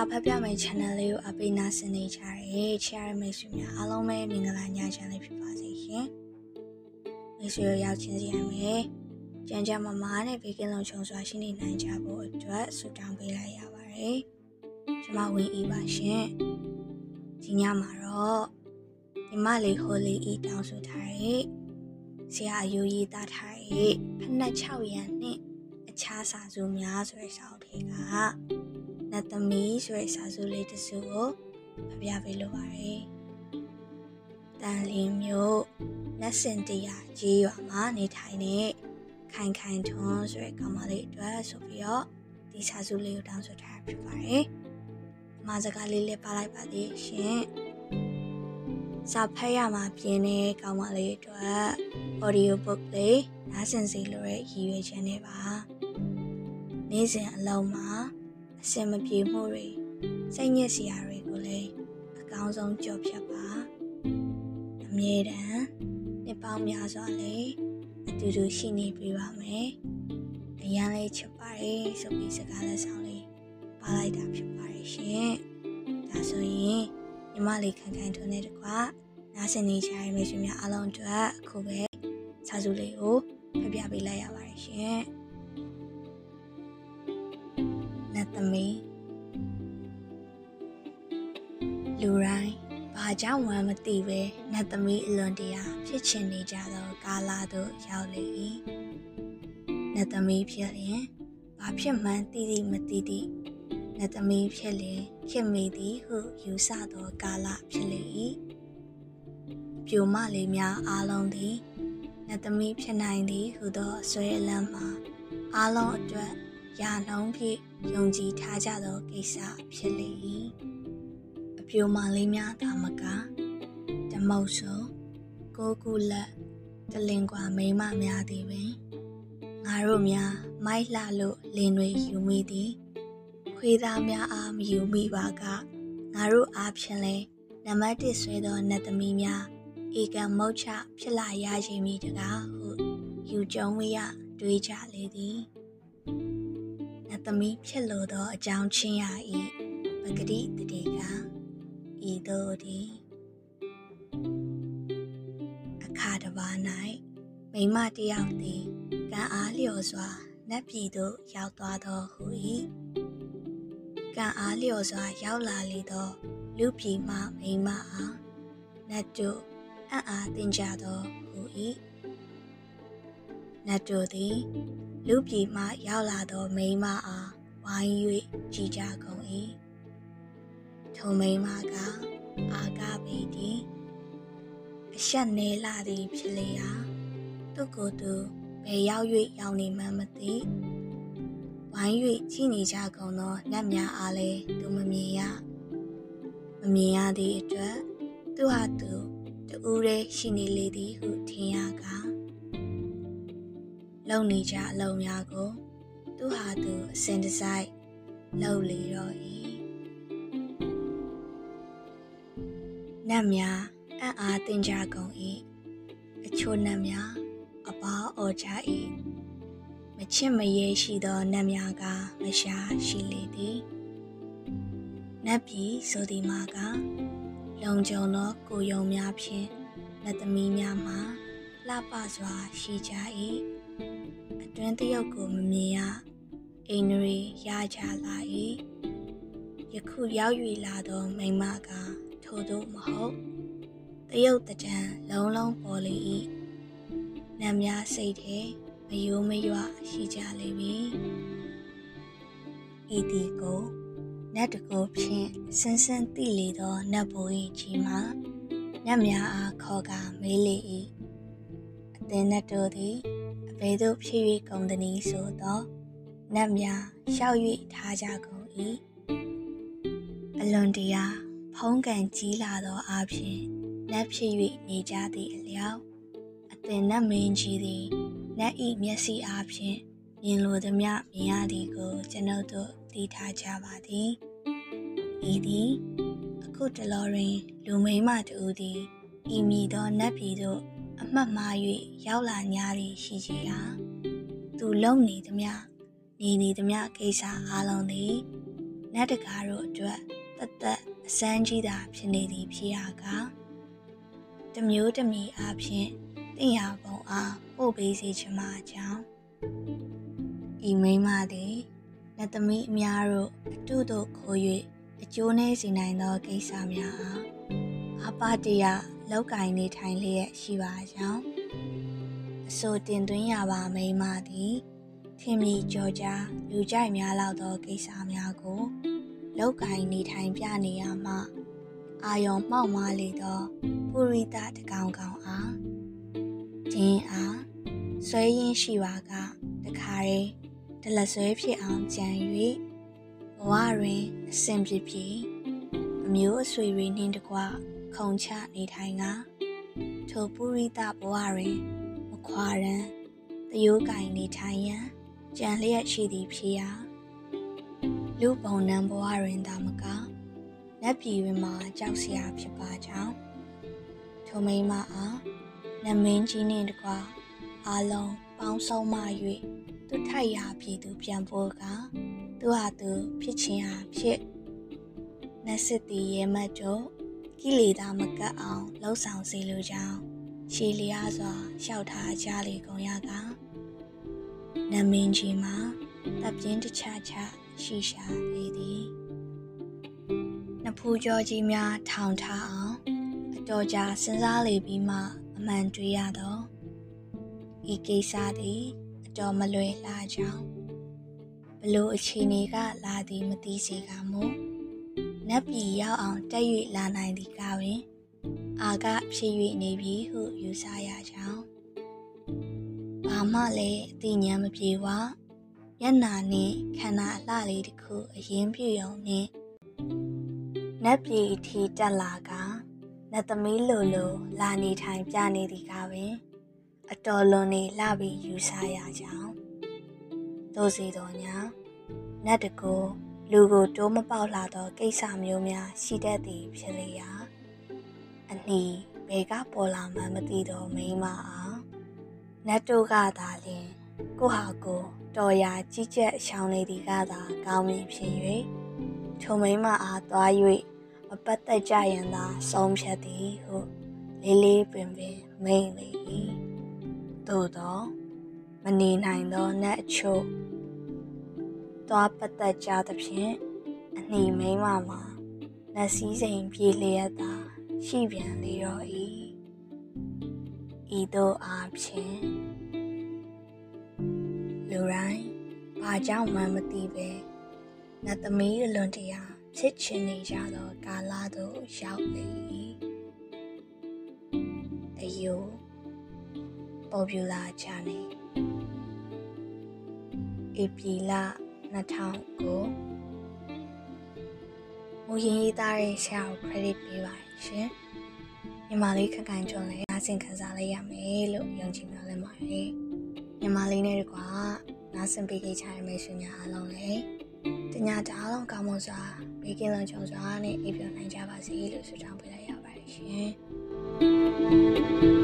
စာဖတ်ပြမယ့် channel လေးကိုအပိနာဆင်နေကြတယ်ချားရမိတ်ဆွေများအားလုံးပဲမင်္ဂလာညချမ်းလေးဖြစ်ပါစေရှင်မိတ်ဆွေတို့ရောက်ချင်းစီရမယ်ကြံကြမမားနဲ့ဘေကင်းလုံးခြုံစွာရှိနေနိုင်ကြဖို့အတွက်ဆုတောင်းပေးလိုက်ရပါတယ်ကျွန်မဝင်ဤပါရှင်ဒီညမှာတော့ညီမလေးဟိုလီဤတောင်းဆိုထားတဲ့ဆရာအယူရေးသားထားတဲ့ဖက်နှက်6ရန်နဲ့အခြားစာစုများဆိုတဲ့စာအုပ်ထဲက နတ်သမီးဆိုတဲ့စာစုလေးတစ်စုကိုဖပြပေးလိုပါတယ်။တန်လင်းမျိုးလက်စင်တရာကြီးရွာမှာနေထိုင်နေခိုင်ခိုင်ထွန်းဆိုတဲ့ကောင်မလေးအတွက်ဆိုပြီးတော့ဒီစာစုလေးကိုတောင်းဆိုထားဖြစ်ပါတယ်။မစကားလေးလေးပါလိုက်ပါသေးရှင်။စာဖတ်ရမှာပြင်းတဲ့ကောင်မလေးအတွက် audio book လေးနားဆင်စီလိုတဲ့ရည်ရွယ်ချက်နဲ့ပါ။နေ့စဉ်အလုံးမှာ အစင်မပြေမှုတွေစိတ်ညစ်စရာတွေကိုလည်းအကောင်းဆုံးကြော်ဖြတ်ပါအမြဲတမ်းနှစ်ပေါင်းများစွာလည်းအတူတူရှိနေပြပါမယ်အရန်လေးချစ်ပါတယ်ဆိုပြီးစကားလက်ဆောင်လေးပါလိုက်တာဖြစ်ပါတယ်ရှင်ဒါဆိုရင်ညီမလေးခိုင်ခိုင်ထွန်းတဲ့တကွာနားဆင်နေကြရမယ့်ရှင်များအားလုံးအတွက်အခုပဲစာစုလေးကိုဖပြပေးလိုက်ရပါတယ်ရှင် သမီးလူတိုင်းဘာကြောင့်မှမသိပဲနတ်သမီးအလွန်တရာဖြစ်ချင်နေကြသောကာလသို့ရောက်လေ၏နတ်သမီးဖြစ်လျင်ဘာဖြစ်မှန်းသိသိမသိသိနတ်သမီးဖြစ်လျင်ဖြစ်မိသည်ဟုယူဆသောကာလဖြစ်လေ၏ပြိုမလေးများအားလုံးသည်နတ်သမီးဖြစ်နိုင်သည်ဟုသောဆွဲအလန်းမှာအားလုံးအတွက် ရာနှုံးဖြင့်ယုံကြည်ထားကြသောကိစ္စဖြစ်လေ၏အပြိုမာလေးများသာမကဓမုတ်ဆိုကိုကုလက်တလင်ကွာမိမများသည်ပင်ငါတို့များမိုက်လှလို့လင်တွေယူမိသည်ခွေးသားများအားမယူမိပါကငါတို့အားဖြင့်လဲနံပါတ်1ဆွဲသောနတ်သမီးများဧကံမုတ်ချဖြစ်လာရခြင်းမိတကားဟုယူကြုံဝရတွေးကြလေသည်နတ် သမီးဖြစ်လိုသောအကြောင်းချင်းရာဤပဂတိတတိကဤသို့သည်အခါတစ်ပါး၌မိမတယောက်သည်ကံအားလျော်စွာနတ်ပြည်သို့ရောက်သွားသောဟု၏ကံအားလျော်စွာရောက်လာလေသောလူပြည်မှမိမအားနတ်တို့အံ့အားသင်ကြသောဟု၏နတ်တို့သည် လူပြည်မှရောက်လာသောမိန်းမအားဝိုင်း၍ကြည်ကြကုန်၏ထိုမိန်းမကအာကပေသည်အဆက်နေလာသည်ဖြစ်လေရာသူကိုယ်သူဘယ်ရောက်၍ရောက်နေမှမသိဝိုင်း၍ကြည်နေကြကုန်သောနတ်များအားလည်းသူမမြင်ရမမြင်ရသည့်အတွက်သူဟာသူတူးရဲရှိနေလေသည်ဟုထင်ရကား လုံနေကြအလုံးများကို သူဟာသူအစဉ်တစိုက်လှုပ်လေတော့၏နတ်များအံ့အားသင်ကြကုန်၏အချို့နတ်များအပေါအော်ကြ၏မချစ်မရဲရှိသောနတ်များကမရှာရှိလေသည်နတ်ပြည်ဆိုသည်မှာကလုံခြုံသောကိုယုံများဖြင့်လက်သမီးများမှာလှပစွာရှိကြ၏အ တွင်းတရုတ်ကိုမမြင်ရအိမ်တွေရကြလာ၏ယခုရောက်၍လာသောမိမကထို့သို့မဟုတ်တရုတ်တကြံလုံးလုံးပေါ်လေ၏နတ်များစိတ်ထဲမယိုးမရွရှိကြလိမ့်မည်ဤဒီကိုနတ်တကိုဖြင့်ဆန်းဆန်းသိလေသောနတ်ဘိုး၏ကြီးမှာနတ်များအားခေါ်ကာမေးလေ၏အသင်နတ်တို့သည်အ ဘယ်သို့ဖြစ်၍ကုန်သနည်းဆိုသောနတ်များရှောက်၍ထားကြကုန်၏အလွန်တရာဖုံးကန်ကြီးလာသောအဖြစ်နတ်ဖြစ်၍နေကြသည့်အလျောက်အသင်နတ်မင်းကြီးသည်နတ်၏မျက်စိအားဖြင့်မြင်လိုသမျှမြင်ရသည်ကိုကျွန်ုပ်တို့သိထားကြပါသည်ဤသည်အခုတလောတွင် လူမိန်းမတူသည်ဤမည်သောနတ်ပြည်သို့ အမှတ်မှား၍ရောက်လာ냐သည်ရှိကြရာသူလုံနေသမျှနေနေသမျှကိစ္စအားလုံးသည်နတ်တကားတို့အတွက်တသက်အစမ်းကြီးတာဖြစ်နေသည်ဖြစ်ရကတမျိုးတမီအားဖြင့်တင်ရပုံအားပို့ပေးစေချင်မှာကြောင်းဤမိမသည်နတ်သမီးအများတို့အတုတို့ခိုး၍အကျိုးနည်းစေနိုင်သောကိစ္စများအားအပတရ လောက်ကင်နေထိုင်လျက်ရှိပါကြောင်းအစိုးတင်သွင်းရပါမိမသည်ထင်မြီကြောကြားလူကြိုက်များလောက်သောကိစ္စများကိုလောက်ကင်နေထိုင်ပြနေရမှအာယုံမှောက်မားလေသောပုရိသတကောင်ကောင်အားဂျင်းအားဆွဲရင်းရှိပါကတခါရဲဒလဆွဲဖြစ်အောင်ကြံ၍ဘဝတွင်အစဉ်ပြပြအမျိုးအဆွေတွေနှင့်တကွ ခုံချနေထိုင်ကထိုပုရိသဘဝတွင်မခွာရန်တယိုးကင်နေထိုင်ရန်ကြံလျက်ရှိသည်ဖြစ်ရာလူပုံနံဘဝတွင်သာမကနတ်ပြည်တွင်မှကြောက်စရာဖြစ်ပါကြောင်းထိုမိမအားနမင်းကြီးနှင့်တကွအာလုံးပေါင်းစုံမှ၍သူထိုက်ရာပြည်သူပြန်ဖို့ကသူဟာသူဖြစ်ချင်းဟာဖြစ်နတ်စစ်တီရဲမတ်တို့ ကိလေသာမကတ်အောင်လှုပ်ဆောင်စေလိုကြောင်းရှည်လျားစွာလျှောက်ထားကြလေကုန်ရကနမင်းကြီးမှာတပ်ပြင်းတခြားခြားရှိရှာလေသည်နဖူးကြောကြီးများထောင်ထားအောင်အတော်ကြာစဉ်းစားလေပြီးမှအမှန်တွေ့ရတော့ဤကိစ္စသည်အတော်မလွယ်လာကြောင်းဘလို့အခြေအနေကလာသည်မသိစေကမူ နတ်ပြည်ရောက်အောင်တက်၍လာနိုင်သည်ကပင်အာကဖြစ်၍နေပြီဟုယူဆရကြောင်းဘာမှလည်းအသိဉာဏ်မပြေဝမျက်နာနှင့်ခန္ဓာအလှလေးတစ်ခုအရင်ပြည့်ုံနှင့်နတ်ပြည်အထီတက်လာကနတ်သမီးလိုလိုလာနေထိုင်ပြနေသည်ကပင်အတော်လွန်နေလှပြီးယူဆရကြောင်းတို့စီတော်ညာနတ်တကို လူကိုတိုးမပေါက်လာသောကိစ္စမျိုးများရှိတတ်သည်ဖြစ်လေရာအနီးဘယ်ကပေါ်လာမှမသိတော့မိမအားနတ်တို့ကသာလျှင်ကိုဟာကိုတော်ရာကြီးကျက်ရှောင်းနေသည်ကသာကောင်းမြင်ဖြစ်၍ထုံမိမအားသွား၍မပတ်သက်ကြရန်သာဆုံးဖြတ်သည်ဟုလေးလေးပင်ပင်မိန်လေ၏သို့သောမနေနိုင်သောနတ်အချို့ သွားပတ်သက်ကြသဖြင့်အနှီးမိမမှာနတ်စည်းစိမ်ပြေလျက်သာရှိပြန်လေတော့၏ဤသို့အားဖြင့်လူတိုင်းဘာကြောင့်မှမသိပဲနတ်သမီးအလွန်တရာဖြစ်ချင်နေကြသောကာလသို့ရောက်လေ၏အယိုပေါ်ပြူလာချနေဧပြီလ 2009မူရင်းရေးသားတဲ့ဆရာကို credit ပေးပါတယ်ရှင်ညီမလေးခက်ကန်ကျွန်းလည်းနားဆင်ခံစားလိုက်ရမယ်လို့ယုံကြည်မျှော်လင့်ပါတယ်ညီမလေးနဲ့တကွာနားဆင်ပေးကြတဲ့မိတ်ဆွေများအားလုံးလည်းတညာတအားလုံးကောင်းမွန်စွာဘေးကင်းလုံခြုံစွာနဲ့အိပ်ပျော်နိုင်ကြပါစေလို့ဆုတောင်းပေးလိုက်ရပါတယ်ရှင်